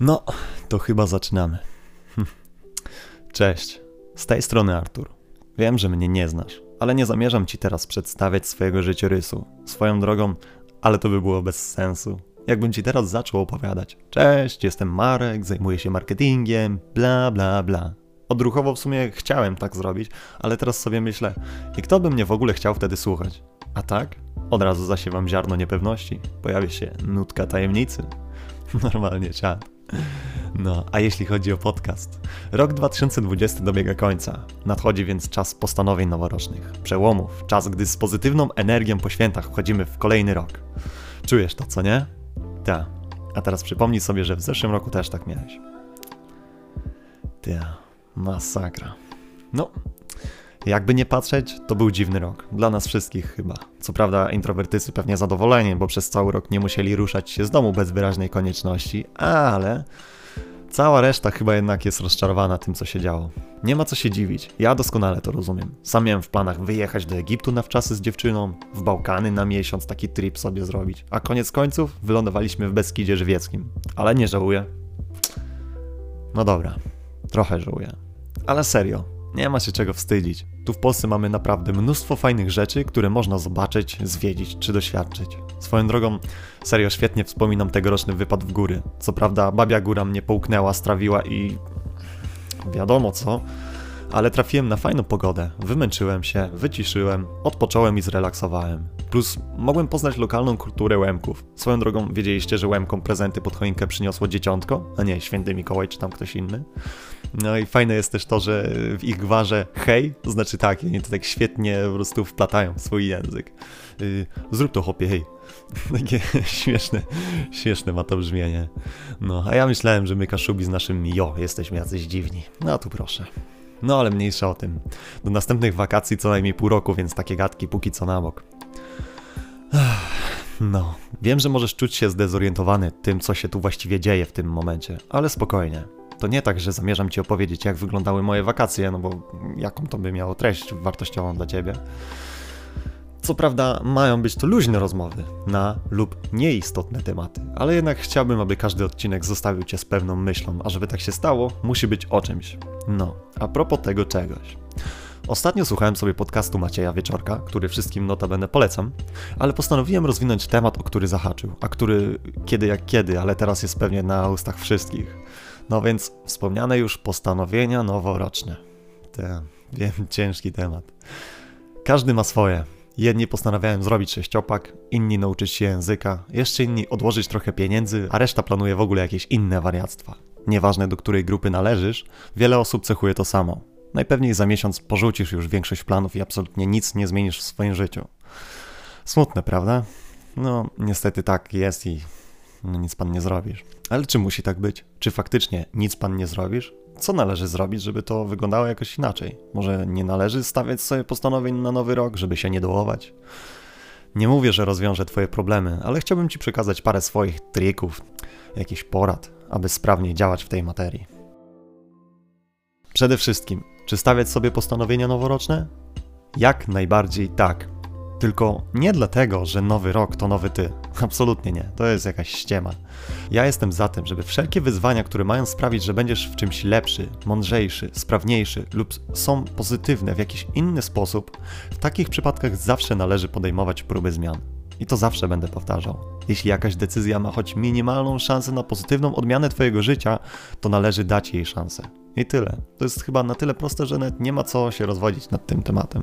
No, to chyba zaczynamy. Hm. Cześć, z tej strony Artur. Wiem, że mnie nie znasz, ale nie zamierzam ci teraz przedstawiać swojego życiorysu. Swoją drogą, ale to by było bez sensu. Jakbym ci teraz zaczął opowiadać. Cześć, jestem Marek, zajmuję się marketingiem, bla bla bla. Odruchowo w sumie chciałem tak zrobić, ale teraz sobie myślę, i kto by mnie w ogóle chciał wtedy słuchać? A tak? Od razu zasiewam ziarno niepewności, pojawia się nutka tajemnicy. Normalnie czad. No, a jeśli chodzi o podcast, rok 2020 dobiega końca. Nadchodzi więc czas postanowień noworocznych, przełomów, czas, gdy z pozytywną energią po świętach wchodzimy w kolejny rok. Czujesz to, co nie? Ta. A teraz przypomnij sobie, że w zeszłym roku też tak miałeś. Ta. Masakra. No, jakby nie patrzeć, to był dziwny rok. Dla nas wszystkich chyba. Co prawda, introwertycy pewnie zadowoleni, bo przez cały rok nie musieli ruszać się z domu bez wyraźnej konieczności, ale cała reszta chyba jednak jest rozczarowana tym, co się działo. Nie ma co się dziwić, ja doskonale to rozumiem. Sam miałem w planach wyjechać do Egiptu na wczasy z dziewczyną, w Bałkany na miesiąc taki trip sobie zrobić, a koniec końców wylądowaliśmy w Beskidzie Żywieckim. Ale nie żałuję. No dobra, trochę żałuję. Ale serio, nie ma się czego wstydzić. Tu w Polsce mamy naprawdę mnóstwo fajnych rzeczy, które można zobaczyć, zwiedzić czy doświadczyć. Swoją drogą, serio świetnie wspominam tegoroczny wypad w góry. Co prawda, babia góra mnie połknęła, strawiła i. wiadomo co, ale trafiłem na fajną pogodę. Wymęczyłem się, wyciszyłem, odpocząłem i zrelaksowałem. Plus mogłem poznać lokalną kulturę Łemków. Swoją drogą wiedzieliście, że Łemkom prezenty pod choinkę przyniosło dzieciątko, a nie święty Mikołaj czy tam ktoś inny. No i fajne jest też to, że w ich gwarze hej znaczy tak, oni to tak świetnie po prostu wplatają w swój język. Yy, zrób to chłopie, hej. Takie śmieszne, śmieszne ma to brzmienie. No, a ja myślałem, że my Kaszubi z naszym jo jesteśmy jacyś dziwni. No tu proszę. No ale mniejsza o tym. Do następnych wakacji co najmniej pół roku, więc takie gadki póki co na bok. No, wiem, że możesz czuć się zdezorientowany tym, co się tu właściwie dzieje w tym momencie, ale spokojnie. To nie tak, że zamierzam ci opowiedzieć, jak wyglądały moje wakacje, no bo jaką to by miało treść wartościową dla ciebie. Co prawda, mają być to luźne rozmowy na lub nieistotne tematy, ale jednak chciałbym, aby każdy odcinek zostawił cię z pewną myślą, a żeby tak się stało, musi być o czymś. No, a propos tego czegoś. Ostatnio słuchałem sobie podcastu Macieja Wieczorka, który wszystkim notabene polecam, ale postanowiłem rozwinąć temat, o który zahaczył, a który kiedy jak kiedy, ale teraz jest pewnie na ustach wszystkich. No więc wspomniane już postanowienia noworoczne. Te, wiem, ciężki temat. Każdy ma swoje. Jedni postanawiają zrobić sześciopak, inni nauczyć się języka, jeszcze inni odłożyć trochę pieniędzy, a reszta planuje w ogóle jakieś inne wariactwa. Nieważne do której grupy należysz, wiele osób cechuje to samo. Najpewniej za miesiąc porzucisz już większość planów i absolutnie nic nie zmienisz w swoim życiu. Smutne, prawda? No, niestety tak jest i no, nic pan nie zrobisz. Ale czy musi tak być? Czy faktycznie nic pan nie zrobisz? Co należy zrobić, żeby to wyglądało jakoś inaczej? Może nie należy stawiać sobie postanowień na nowy rok, żeby się nie dołować? Nie mówię, że rozwiążę twoje problemy, ale chciałbym ci przekazać parę swoich trików, jakichś porad, aby sprawniej działać w tej materii. Przede wszystkim, czy stawiać sobie postanowienia noworoczne? Jak najbardziej tak. Tylko nie dlatego, że nowy rok to nowy ty. Absolutnie nie, to jest jakaś ściema. Ja jestem za tym, żeby wszelkie wyzwania, które mają sprawić, że będziesz w czymś lepszy, mądrzejszy, sprawniejszy lub są pozytywne w jakiś inny sposób, w takich przypadkach zawsze należy podejmować próby zmian. I to zawsze będę powtarzał. Jeśli jakaś decyzja ma choć minimalną szansę na pozytywną odmianę Twojego życia, to należy dać jej szansę. I tyle. To jest chyba na tyle proste, że nawet nie ma co się rozwodzić nad tym tematem.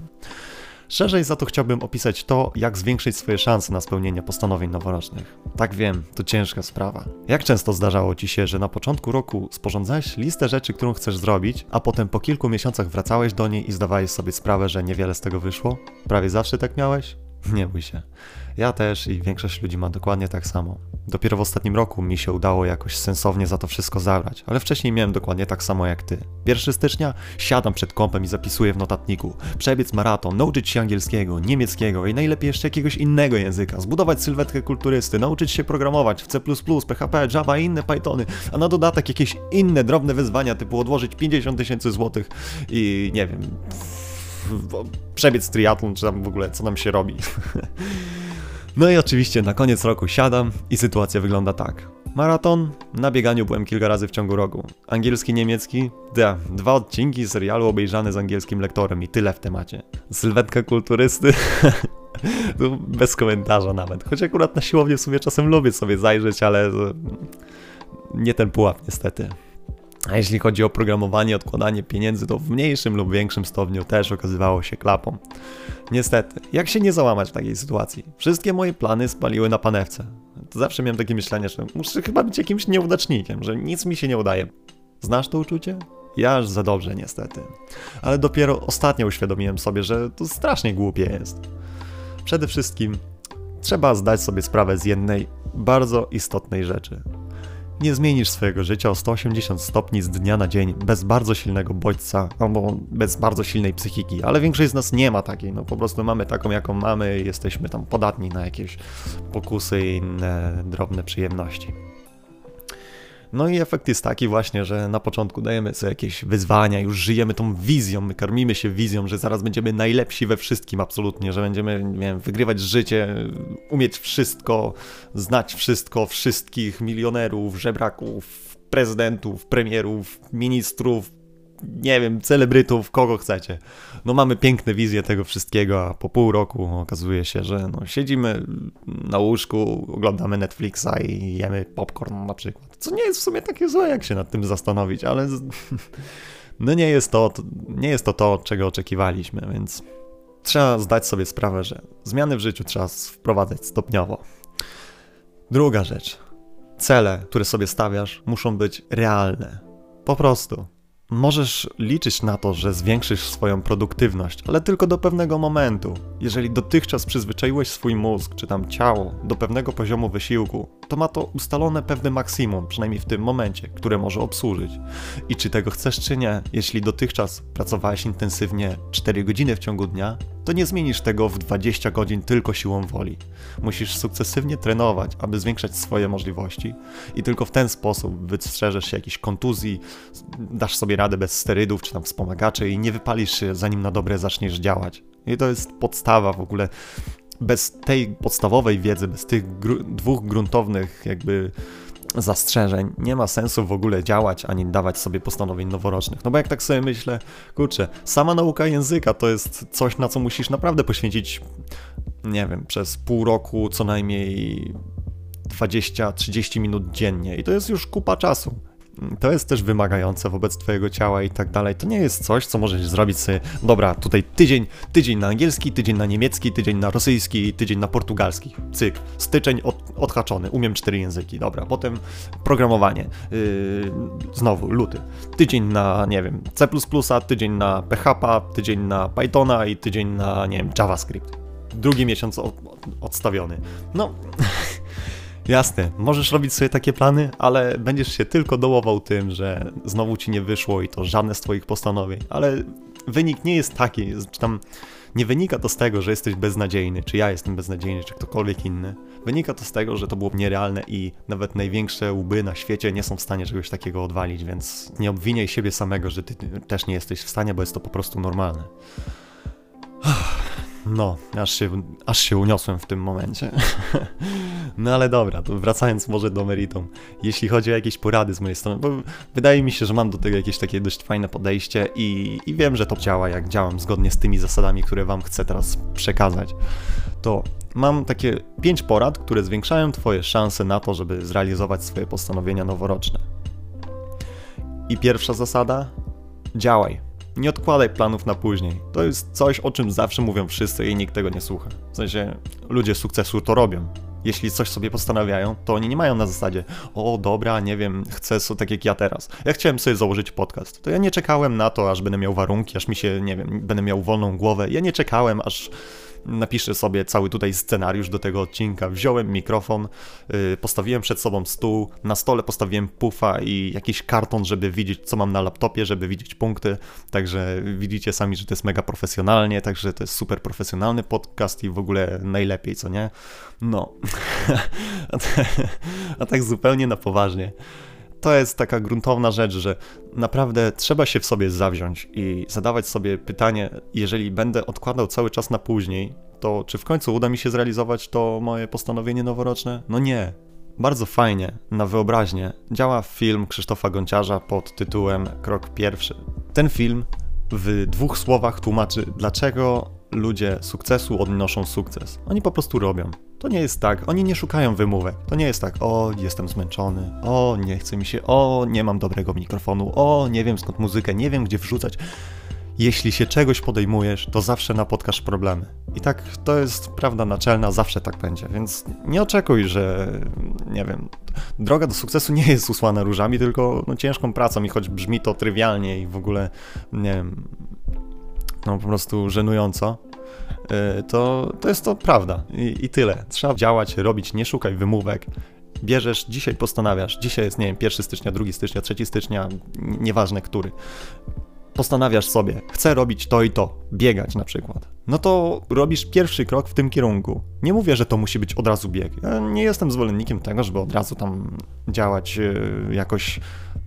Szerzej za to chciałbym opisać to, jak zwiększyć swoje szanse na spełnienie postanowień noworocznych. Tak wiem, to ciężka sprawa. Jak często zdarzało ci się, że na początku roku sporządzałeś listę rzeczy, którą chcesz zrobić, a potem po kilku miesiącach wracałeś do niej i zdawałeś sobie sprawę, że niewiele z tego wyszło? Prawie zawsze tak miałeś? Nie bój się. Ja też i większość ludzi ma dokładnie tak samo. Dopiero w ostatnim roku mi się udało jakoś sensownie za to wszystko zabrać, ale wcześniej miałem dokładnie tak samo jak ty. 1 stycznia siadam przed kąpem i zapisuję w notatniku. Przebiec maraton, nauczyć się angielskiego, niemieckiego i najlepiej jeszcze jakiegoś innego języka, zbudować sylwetkę kulturysty, nauczyć się programować w C++, PHP, Java i inne Pythony, a na dodatek jakieś inne drobne wyzwania typu odłożyć 50 tysięcy złotych i nie wiem, przebiec triatlon, czy tam w ogóle co nam się robi. No i oczywiście na koniec roku siadam i sytuacja wygląda tak. Maraton? Na bieganiu byłem kilka razy w ciągu roku. Angielski, niemiecki? Da, dwa odcinki serialu obejrzane z angielskim lektorem i tyle w temacie. Sylwetka kulturysty? bez komentarza nawet. Choć akurat na siłowni w sumie czasem lubię sobie zajrzeć, ale nie ten pułap niestety. A jeśli chodzi o programowanie, odkładanie pieniędzy, to w mniejszym lub większym stopniu też okazywało się klapą. Niestety, jak się nie załamać w takiej sytuacji? Wszystkie moje plany spaliły na panewce. To zawsze miałem takie myślenie, że muszę chyba być jakimś nieudacznikiem, że nic mi się nie udaje. Znasz to uczucie? Ja aż za dobrze, niestety. Ale dopiero ostatnio uświadomiłem sobie, że to strasznie głupie jest. Przede wszystkim trzeba zdać sobie sprawę z jednej bardzo istotnej rzeczy. Nie zmienisz swojego życia o 180 stopni z dnia na dzień bez bardzo silnego bodźca albo bez bardzo silnej psychiki, ale większość z nas nie ma takiej, no po prostu mamy taką jaką mamy, jesteśmy tam podatni na jakieś pokusy i inne drobne przyjemności. No i efekt jest taki właśnie, że na początku dajemy sobie jakieś wyzwania, już żyjemy tą wizją, my karmimy się wizją, że zaraz będziemy najlepsi we wszystkim absolutnie, że będziemy, nie wiem, wygrywać życie, umieć wszystko, znać wszystko, wszystkich milionerów, żebraków, prezydentów, premierów, ministrów, nie wiem, celebrytów, kogo chcecie. No mamy piękne wizje tego wszystkiego, a po pół roku okazuje się, że no, siedzimy na łóżku, oglądamy Netflixa i jemy popcorn na przykład. Co nie jest w sumie takie złe, jak się nad tym zastanowić, ale no nie jest to, nie jest to to, czego oczekiwaliśmy, więc trzeba zdać sobie sprawę, że zmiany w życiu trzeba wprowadzać stopniowo. Druga rzecz. Cele, które sobie stawiasz, muszą być realne. Po prostu. Możesz liczyć na to, że zwiększysz swoją produktywność, ale tylko do pewnego momentu. Jeżeli dotychczas przyzwyczaiłeś swój mózg czy tam ciało do pewnego poziomu wysiłku, to ma to ustalone pewne maksimum, przynajmniej w tym momencie, które może obsłużyć. I czy tego chcesz czy nie, jeśli dotychczas pracowałeś intensywnie 4 godziny w ciągu dnia, to nie zmienisz tego w 20 godzin tylko siłą woli. Musisz sukcesywnie trenować, aby zwiększać swoje możliwości i tylko w ten sposób wystrzeżesz się jakichś kontuzji, dasz sobie radę bez sterydów czy tam wspomagaczy i nie wypalisz się zanim na dobre zaczniesz działać. I to jest podstawa w ogóle. Bez tej podstawowej wiedzy, bez tych gru dwóch gruntownych jakby zastrzeżeń, nie ma sensu w ogóle działać ani dawać sobie postanowień noworocznych. No bo jak tak sobie myślę, kurczę, sama nauka języka to jest coś, na co musisz naprawdę poświęcić, nie wiem, przez pół roku co najmniej 20-30 minut dziennie i to jest już kupa czasu to jest też wymagające wobec twojego ciała i tak dalej. To nie jest coś, co możesz zrobić sobie, dobra, tutaj tydzień, tydzień na angielski, tydzień na niemiecki, tydzień na rosyjski, tydzień na portugalski. Cyk, styczeń od, odhaczony, umiem cztery języki, dobra. Potem programowanie, yy, znowu luty. Tydzień na, nie wiem, C++, tydzień na PHP, tydzień na Pythona i tydzień na, nie wiem, JavaScript. Drugi miesiąc od, odstawiony. No... Jasne, możesz robić sobie takie plany, ale będziesz się tylko dołował tym, że znowu ci nie wyszło i to żadne z twoich postanowień, ale wynik nie jest taki, czy tam nie wynika to z tego, że jesteś beznadziejny, czy ja jestem beznadziejny, czy ktokolwiek inny. Wynika to z tego, że to było nierealne i nawet największe łby na świecie nie są w stanie czegoś takiego odwalić, więc nie obwiniaj siebie samego, że ty też nie jesteś w stanie, bo jest to po prostu normalne. No, aż się, aż się uniosłem w tym momencie. no ale dobra, to wracając może do meritum. Jeśli chodzi o jakieś porady z mojej strony, bo wydaje mi się, że mam do tego jakieś takie dość fajne podejście i, i wiem, że to działa, jak działam zgodnie z tymi zasadami, które Wam chcę teraz przekazać. To mam takie pięć porad, które zwiększają Twoje szanse na to, żeby zrealizować swoje postanowienia noworoczne. I pierwsza zasada: działaj nie odkładaj planów na później. To jest coś, o czym zawsze mówią wszyscy i nikt tego nie słucha. W sensie, ludzie sukcesu to robią. Jeśli coś sobie postanawiają, to oni nie mają na zasadzie, o dobra, nie wiem, chcę so, tak jak ja teraz. Ja chciałem sobie założyć podcast. To ja nie czekałem na to, aż będę miał warunki, aż mi się, nie wiem, będę miał wolną głowę. Ja nie czekałem, aż napiszę sobie cały tutaj scenariusz do tego odcinka. Wziąłem mikrofon, yy, postawiłem przed sobą stół, na stole postawiłem pufa i jakiś karton, żeby widzieć, co mam na laptopie, żeby widzieć punkty. Także widzicie sami, że to jest mega profesjonalnie, także to jest super profesjonalny podcast i w ogóle najlepiej, co nie? No. a tak zupełnie na poważnie to jest taka gruntowna rzecz, że naprawdę trzeba się w sobie zawziąć i zadawać sobie pytanie, jeżeli będę odkładał cały czas na później, to czy w końcu uda mi się zrealizować to moje postanowienie noworoczne? No nie. Bardzo fajnie, na wyobraźnię, działa film Krzysztofa Gonciarza pod tytułem Krok pierwszy. Ten film w dwóch słowach tłumaczy, dlaczego ludzie sukcesu odnoszą sukces. Oni po prostu robią. To nie jest tak, oni nie szukają wymówek. To nie jest tak, o, jestem zmęczony, o, nie chce mi się, o, nie mam dobrego mikrofonu, o, nie wiem skąd muzykę, nie wiem gdzie wrzucać. Jeśli się czegoś podejmujesz, to zawsze napotkasz problemy. I tak to jest prawda naczelna, zawsze tak będzie. Więc nie oczekuj, że nie wiem, droga do sukcesu nie jest usłana różami, tylko no, ciężką pracą i choć brzmi to trywialnie i w ogóle nie wiem, no po prostu żenująco, y, to, to jest to prawda. I, i tyle. Trzeba działać, robić, nie szukaj wymówek. Bierzesz, dzisiaj postanawiasz, dzisiaj jest, nie wiem, 1 stycznia, 2 stycznia, 3 stycznia, nieważne który. Postanawiasz sobie, chcę robić to i to, biegać na przykład, no to robisz pierwszy krok w tym kierunku. Nie mówię, że to musi być od razu bieg. Ja nie jestem zwolennikiem tego, żeby od razu tam działać e, jakoś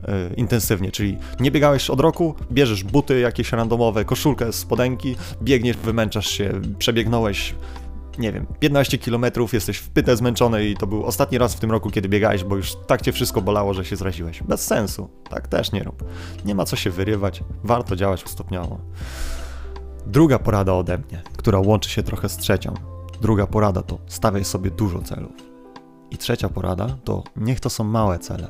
e, intensywnie, czyli nie biegałeś od roku, bierzesz buty jakieś randomowe, koszulkę, spodenki, biegniesz, wymęczasz się, przebiegnąłeś nie wiem, 15 km, jesteś w pytę zmęczony i to był ostatni raz w tym roku, kiedy biegałeś, bo już tak cię wszystko bolało, że się zraziłeś. Bez sensu. Tak też nie rób. Nie ma co się wyrywać, warto działać stopniowo. Druga porada ode mnie, która łączy się trochę z trzecią. Druga porada to stawiaj sobie dużo celów. I trzecia porada to niech to są małe cele.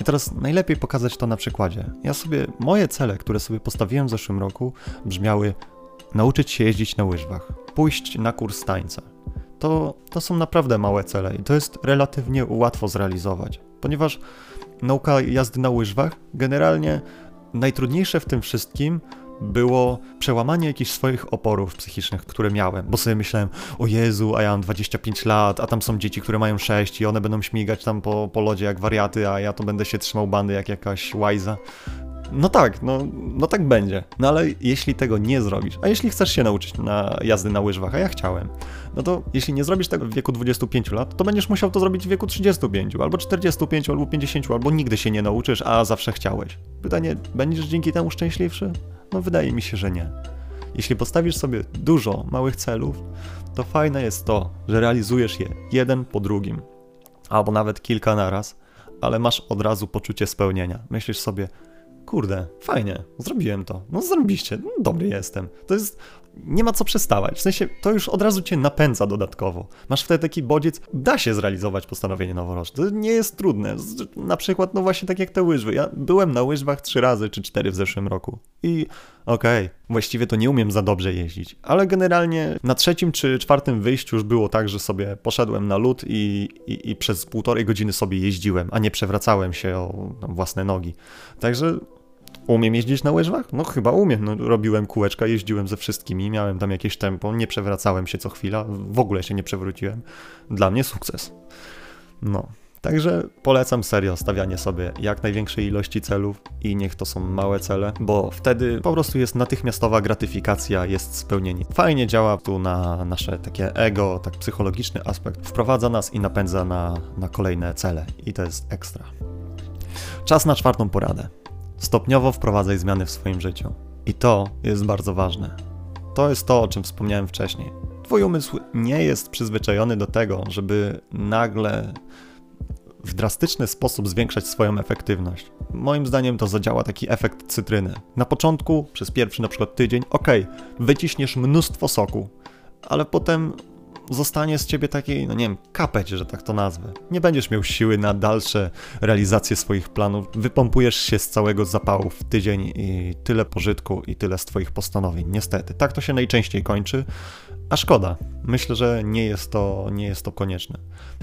I teraz najlepiej pokazać to na przykładzie. Ja sobie, moje cele, które sobie postawiłem w zeszłym roku, brzmiały nauczyć się jeździć na łyżwach, pójść na kurs tańca. To, to są naprawdę małe cele i to jest relatywnie łatwo zrealizować, ponieważ nauka jazdy na łyżwach generalnie najtrudniejsze w tym wszystkim było przełamanie jakichś swoich oporów psychicznych, które miałem, bo sobie myślałem, o Jezu, a ja mam 25 lat, a tam są dzieci, które mają 6 i one będą śmigać tam po, po lodzie jak wariaty, a ja to będę się trzymał bandy jak jakaś łajza. No tak, no, no tak będzie. No ale jeśli tego nie zrobisz, a jeśli chcesz się nauczyć na jazdy na łyżwach, a ja chciałem, no to jeśli nie zrobisz tego w wieku 25 lat, to będziesz musiał to zrobić w wieku 35, albo 45, albo 50, albo nigdy się nie nauczysz, a zawsze chciałeś. Pytanie, będziesz dzięki temu szczęśliwszy? No wydaje mi się, że nie. Jeśli postawisz sobie dużo małych celów, to fajne jest to, że realizujesz je jeden po drugim, albo nawet kilka naraz, ale masz od razu poczucie spełnienia. Myślisz sobie, kurde, fajnie, zrobiłem to. No zrobiliście, no, dobry jestem. To jest, nie ma co przestawać. W sensie, to już od razu cię napędza dodatkowo. Masz wtedy taki bodziec, da się zrealizować postanowienie noworoczne. To nie jest trudne. Na przykład, no właśnie tak jak te łyżwy. Ja byłem na łyżwach trzy razy czy cztery w zeszłym roku. I okej, okay, właściwie to nie umiem za dobrze jeździć, ale generalnie na trzecim czy czwartym wyjściu już było tak, że sobie poszedłem na lód i, i, i przez półtorej godziny sobie jeździłem, a nie przewracałem się o własne nogi. Także Umiem jeździć na łyżwach? No chyba umiem. No, robiłem kółeczka, jeździłem ze wszystkimi, miałem tam jakieś tempo, nie przewracałem się co chwila, w ogóle się nie przewróciłem. Dla mnie sukces. No. Także polecam serio stawianie sobie jak największej ilości celów i niech to są małe cele, bo wtedy po prostu jest natychmiastowa gratyfikacja, jest spełnienie. Fajnie działa tu na nasze takie ego, tak psychologiczny aspekt. Wprowadza nas i napędza na, na kolejne cele i to jest ekstra. Czas na czwartą poradę. Stopniowo wprowadzaj zmiany w swoim życiu. I to jest bardzo ważne. To jest to, o czym wspomniałem wcześniej. Twój umysł nie jest przyzwyczajony do tego, żeby nagle w drastyczny sposób zwiększać swoją efektywność. Moim zdaniem to zadziała taki efekt cytryny. Na początku, przez pierwszy na przykład tydzień, ok, wyciśniesz mnóstwo soku, ale potem zostanie z ciebie taki, no nie wiem, kapeć, że tak to nazwę. Nie będziesz miał siły na dalsze realizacje swoich planów. Wypompujesz się z całego zapału w tydzień i tyle pożytku i tyle z twoich postanowień. Niestety, tak to się najczęściej kończy. A szkoda. Myślę, że nie jest to, nie jest to konieczne.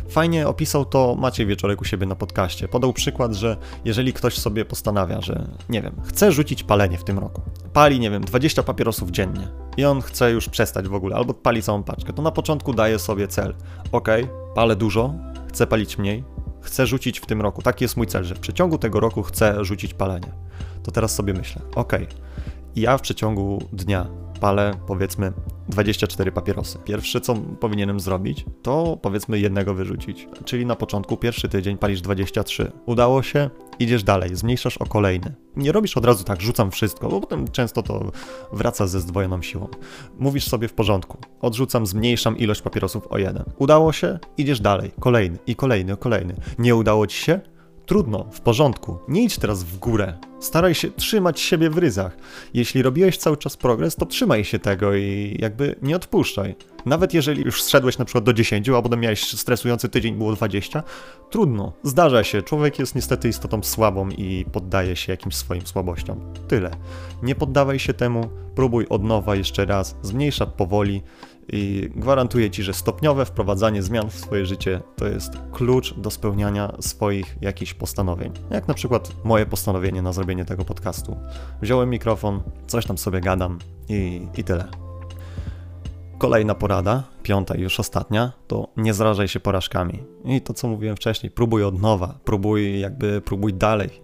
Fajnie opisał to Maciej Wieczorek u siebie na podcaście. Podał przykład, że jeżeli ktoś sobie postanawia, że nie wiem, chce rzucić palenie w tym roku. Pali, nie wiem, 20 papierosów dziennie i on chce już przestać w ogóle, albo pali całą paczkę, to na początku daje sobie cel. Ok, palę dużo, chcę palić mniej, chcę rzucić w tym roku. Taki jest mój cel, że w przeciągu tego roku chcę rzucić palenie. To teraz sobie myślę, ok, ja w przeciągu dnia palę powiedzmy 24 papierosy. Pierwsze, co powinienem zrobić, to powiedzmy jednego wyrzucić. Czyli na początku, pierwszy tydzień palisz 23. Udało się? idziesz dalej, zmniejszasz o kolejny. Nie robisz od razu tak, rzucam wszystko, bo potem często to wraca ze zdwojoną siłą. Mówisz sobie w porządku, odrzucam, zmniejszam ilość papierosów o jeden. Udało się? Idziesz dalej, kolejny i kolejny, kolejny. Nie udało ci się? Trudno, w porządku. Nie idź teraz w górę. Staraj się trzymać siebie w ryzach. Jeśli robiłeś cały czas progres, to trzymaj się tego i jakby nie odpuszczaj. Nawet jeżeli już zszedłeś na przykład do 10, a potem miałeś stresujący tydzień, było 20, trudno. Zdarza się. Człowiek jest niestety istotą słabą i poddaje się jakimś swoim słabościom. Tyle. Nie poddawaj się temu, próbuj od nowa jeszcze raz, zmniejsza powoli i gwarantuję Ci, że stopniowe wprowadzanie zmian w swoje życie to jest klucz do spełniania swoich jakichś postanowień. Jak na przykład moje postanowienie na zrobienie tego podcastu. Wziąłem mikrofon, coś tam sobie gadam i, i tyle. Kolejna porada, piąta i już ostatnia, to nie zrażaj się porażkami. I to, co mówiłem wcześniej, próbuj od nowa, próbuj jakby, próbuj dalej.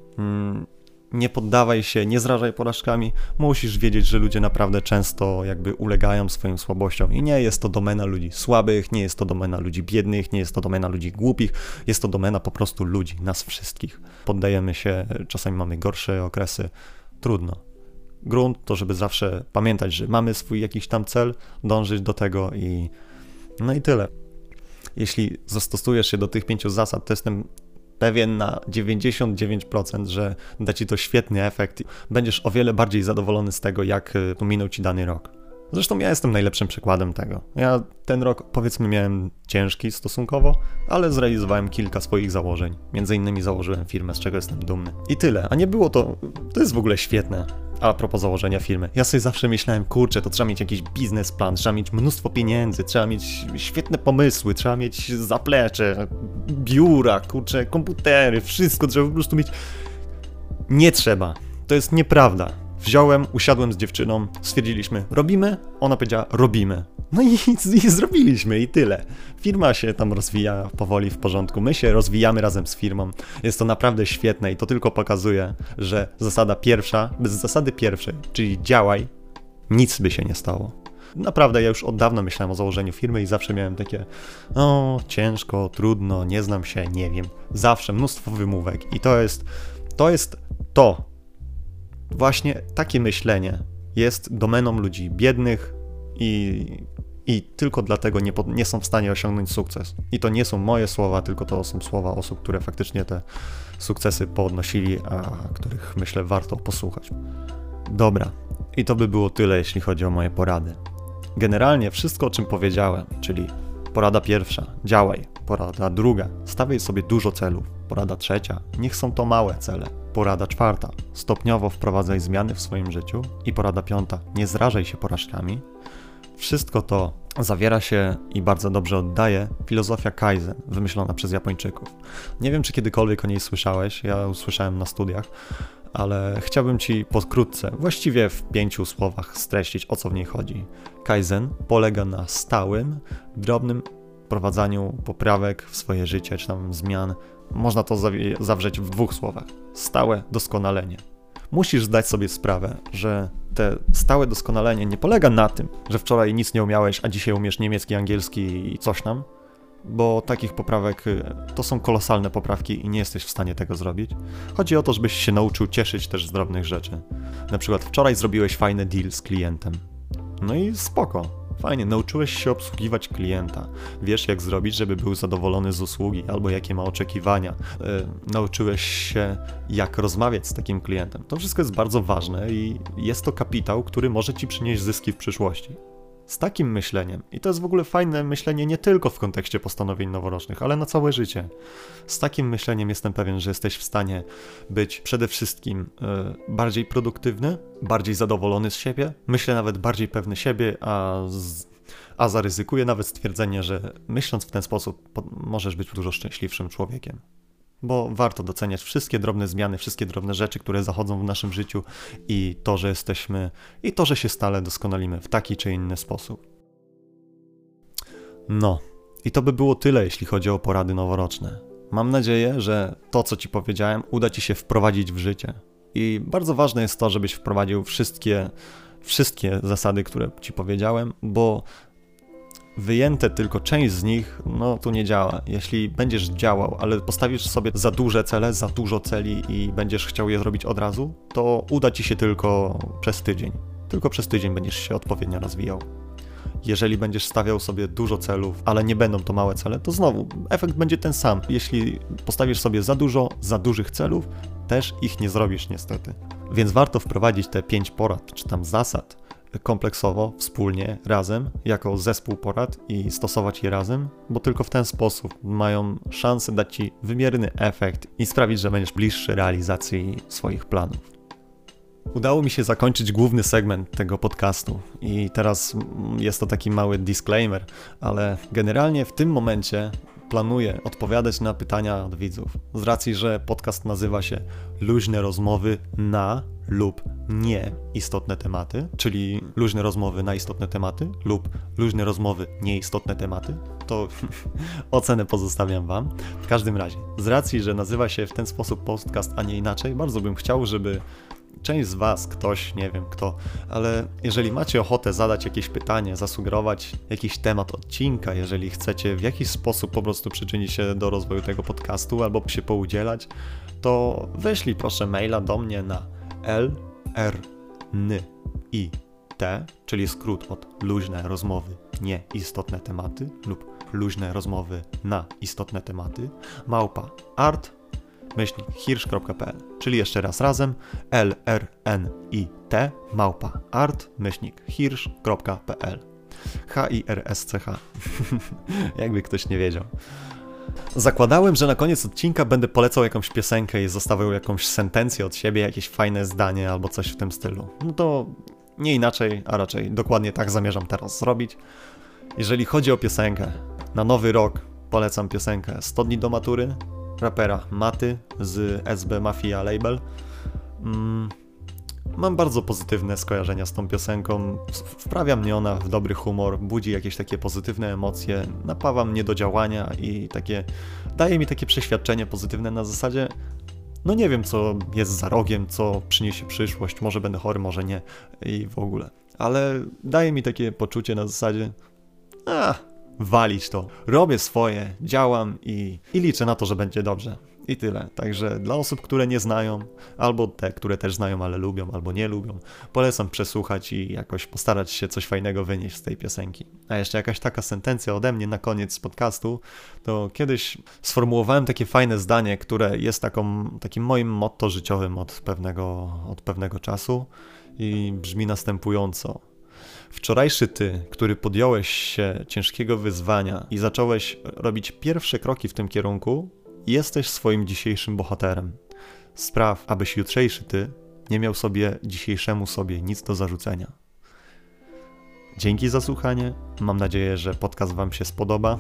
Nie poddawaj się, nie zrażaj porażkami. Musisz wiedzieć, że ludzie naprawdę często jakby ulegają swoim słabościom i nie jest to domena ludzi słabych, nie jest to domena ludzi biednych, nie jest to domena ludzi głupich, jest to domena po prostu ludzi, nas wszystkich. Poddajemy się, czasami mamy gorsze okresy, trudno. Grunt to, żeby zawsze pamiętać, że mamy swój jakiś tam cel, dążyć do tego i no i tyle. Jeśli zastosujesz się do tych pięciu zasad, to jestem pewien na 99%, że da ci to świetny efekt. Będziesz o wiele bardziej zadowolony z tego, jak y, minął ci dany rok. Zresztą ja jestem najlepszym przykładem tego. Ja ten rok powiedzmy miałem ciężki stosunkowo, ale zrealizowałem kilka swoich założeń. Między innymi założyłem firmę, z czego jestem dumny. I tyle. A nie było to. To jest w ogóle świetne. A propos założenia firmy, ja sobie zawsze myślałem, kurczę, to trzeba mieć jakiś biznesplan, trzeba mieć mnóstwo pieniędzy, trzeba mieć świetne pomysły, trzeba mieć zaplecze, biura, kurczę, komputery, wszystko trzeba po prostu mieć. Nie trzeba. To jest nieprawda. Wziąłem, usiadłem z dziewczyną, stwierdziliśmy, robimy? Ona powiedziała, robimy. No i, i, zrobiliśmy i tyle. Firma się tam rozwija powoli w porządku. My się rozwijamy razem z firmą. Jest to naprawdę świetne i to tylko pokazuje, że zasada pierwsza, bez zasady pierwszej, czyli działaj, nic by się nie stało. Naprawdę, ja już od dawna myślałem o założeniu firmy i zawsze miałem takie, o, ciężko, trudno, nie znam się, nie wiem. Zawsze mnóstwo wymówek i to jest, to jest to. Właśnie takie myślenie jest domeną ludzi biednych i i tylko dlatego nie, nie, są w stanie osiągnąć sukces. I to nie są moje słowa, tylko to są słowa osób, które faktycznie te sukcesy podnosili, a których myślę warto posłuchać. Dobra, i to by było tyle, jeśli chodzi o moje porady. Generalnie wszystko, o czym powiedziałem, czyli porada pierwsza, działaj, porada druga, stawiaj sobie dużo celów, porada trzecia, niech są to małe cele, porada czwarta, stopniowo wprowadzaj zmiany w swoim życiu i porada piąta, nie zrażaj się porażkami, wszystko to zawiera się i bardzo dobrze oddaje filozofia Kaizen, wymyślona przez Japończyków. Nie wiem, czy kiedykolwiek o niej słyszałeś, ja usłyszałem na studiach, ale chciałbym Ci pokrótce, właściwie w pięciu słowach streścić, o co w niej chodzi. Kaizen polega na stałym, drobnym wprowadzaniu poprawek w swoje życie, czy tam zmian. Można to zawrzeć w dwóch słowach. Stałe doskonalenie musisz zdać sobie sprawę, że te stałe doskonalenie nie polega na tym, że wczoraj nic nie umiałeś, a dzisiaj umiesz niemiecki, angielski i coś tam, bo takich poprawek y, to są kolosalne poprawki i nie jesteś w stanie tego zrobić. Chodzi o to, żebyś się nauczył cieszyć też z drobnych rzeczy. Na przykład wczoraj zrobiłeś fajny deal z klientem. No i spoko. Fajnie, nauczyłeś się obsługiwać klienta. Wiesz, jak zrobić, żeby był zadowolony z usługi, albo jakie ma oczekiwania. Yy, nauczyłeś się, jak rozmawiać z takim klientem. To wszystko jest bardzo ważne i jest to kapitał, który może ci przynieść zyski w przyszłości. Z takim myśleniem, i to jest w ogóle fajne myślenie nie tylko w kontekście postanowień noworocznych, ale na całe życie. Z takim myśleniem jestem pewien, że jesteś w stanie być przede wszystkim y, bardziej produktywny, bardziej zadowolony z siebie, myślę nawet bardziej pewny siebie, a, z, a zaryzykuję nawet stwierdzenie, że myśląc w ten sposób możesz być dużo szczęśliwszym człowiekiem bo warto doceniać wszystkie drobne zmiany, wszystkie drobne rzeczy, które zachodzą w naszym życiu i to, że jesteśmy, i to, że się stale doskonalimy w taki czy inny sposób. No, i to by było tyle, jeśli chodzi o porady noworoczne. Mam nadzieję, że to, co Ci powiedziałem, uda Ci się wprowadzić w życie. I bardzo ważne jest to, żebyś wprowadził wszystkie, wszystkie zasady, które Ci powiedziałem, bo wyjęte tylko część z nich, no to nie działa. Jeśli będziesz działał, ale postawisz sobie za duże cele, za dużo celi i będziesz chciał je zrobić od razu, to uda ci się tylko przez tydzień. Tylko przez tydzień będziesz się odpowiednio rozwijał. Jeżeli będziesz stawiał sobie dużo celów, ale nie będą to małe cele, to znowu efekt będzie ten sam. Jeśli postawisz sobie za dużo, za dużych celów, też ich nie zrobisz niestety. Więc warto wprowadzić te pięć porad, czy tam zasad kompleksowo, wspólnie, razem, jako zespół porad i stosować je razem, bo tylko w ten sposób mają szansę dać Ci wymierny efekt i sprawić, że będziesz bliższy realizacji swoich planów. Udało mi się zakończyć główny segment tego podcastu i teraz jest to taki mały disclaimer, ale generalnie w tym momencie planuję odpowiadać na pytania od widzów. Z racji, że podcast nazywa się Luźne rozmowy na lub nie istotne tematy, czyli luźne rozmowy na istotne tematy lub luźne rozmowy nieistotne tematy, to ocenę pozostawiam Wam. W każdym razie, z racji, że nazywa się w ten sposób podcast, a nie inaczej, bardzo bym chciał, żeby część z Was, ktoś, nie wiem kto, ale jeżeli macie ochotę zadać jakieś pytanie, zasugerować jakiś temat odcinka, jeżeli chcecie w jakiś sposób po prostu przyczynić się do rozwoju tego podcastu albo się poudzielać, to wyślij proszę maila do mnie na l r n i t, czyli skrót od luźne rozmowy, nie istotne tematy lub luźne rozmowy na istotne tematy, małpa art myślnik hirsch.pl, czyli jeszcze raz razem l-r-n-i-t małpa art myślnik hirsch.pl H-I-R-S-C-H jakby ktoś nie wiedział. Zakładałem, że na koniec odcinka będę polecał jakąś piosenkę i zostawiał jakąś sentencję od siebie, jakieś fajne zdanie albo coś w tym stylu. No to nie inaczej, a raczej dokładnie tak zamierzam teraz zrobić. Jeżeli chodzi o piosenkę, na nowy rok polecam piosenkę 100 dni do matury rapera Maty z SB Mafia Label. Mm, mam bardzo pozytywne skojarzenia z tą piosenką. Wprawia mnie ona w dobry humor, budzi jakieś takie pozytywne emocje, napawa mnie do działania i takie daje mi takie przeświadczenie pozytywne na zasadzie no nie wiem, co jest za rogiem, co przyniesie przyszłość, może będę chory, może nie i w ogóle. Ale daje mi takie poczucie na zasadzie, a, walić to. Robię swoje, działam i, i liczę na to, że będzie dobrze. I tyle. Także dla osób, które nie znają, albo te, które też znają, ale lubią, albo nie lubią, polecam przesłuchać i jakoś postarać się coś fajnego wynieść z tej piosenki. A jeszcze jakaś taka sentencja ode mnie na koniec podcastu, to kiedyś sformułowałem takie fajne zdanie, które jest taką, takim moim motto życiowym od pewnego, od pewnego czasu i brzmi następująco. Wczorajszy ty, który podjąłeś się ciężkiego wyzwania i zacząłeś robić pierwsze kroki w tym kierunku, jesteś swoim dzisiejszym bohaterem. Spraw, abyś jutrzejszy ty nie miał sobie dzisiejszemu sobie nic do zarzucenia. Dzięki za słuchanie. Mam nadzieję, że podcast Wam się spodoba.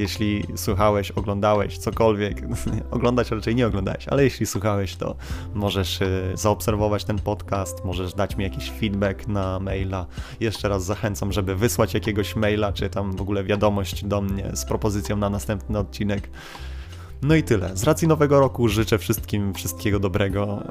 Jeśli słuchałeś, oglądałeś cokolwiek, oglądać raczej nie oglądałeś, ale jeśli słuchałeś, to możesz y, zaobserwować ten podcast, możesz dać mi jakiś feedback na maila. Jeszcze raz zachęcam, żeby wysłać jakiegoś maila, czy tam w ogóle wiadomość do mnie z propozycją na następny odcinek. No i tyle. Z racji nowego roku życzę wszystkim wszystkiego dobrego,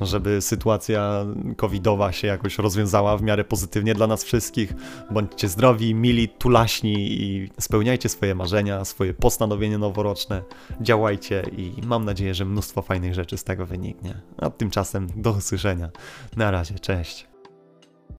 żeby sytuacja covidowa się jakoś rozwiązała w miarę pozytywnie dla nas wszystkich. Bądźcie zdrowi, mili, tulaśni i spełniajcie swoje marzenia, swoje postanowienia noworoczne. Działajcie i mam nadzieję, że mnóstwo fajnych rzeczy z tego wyniknie. A tymczasem do usłyszenia. Na razie, cześć.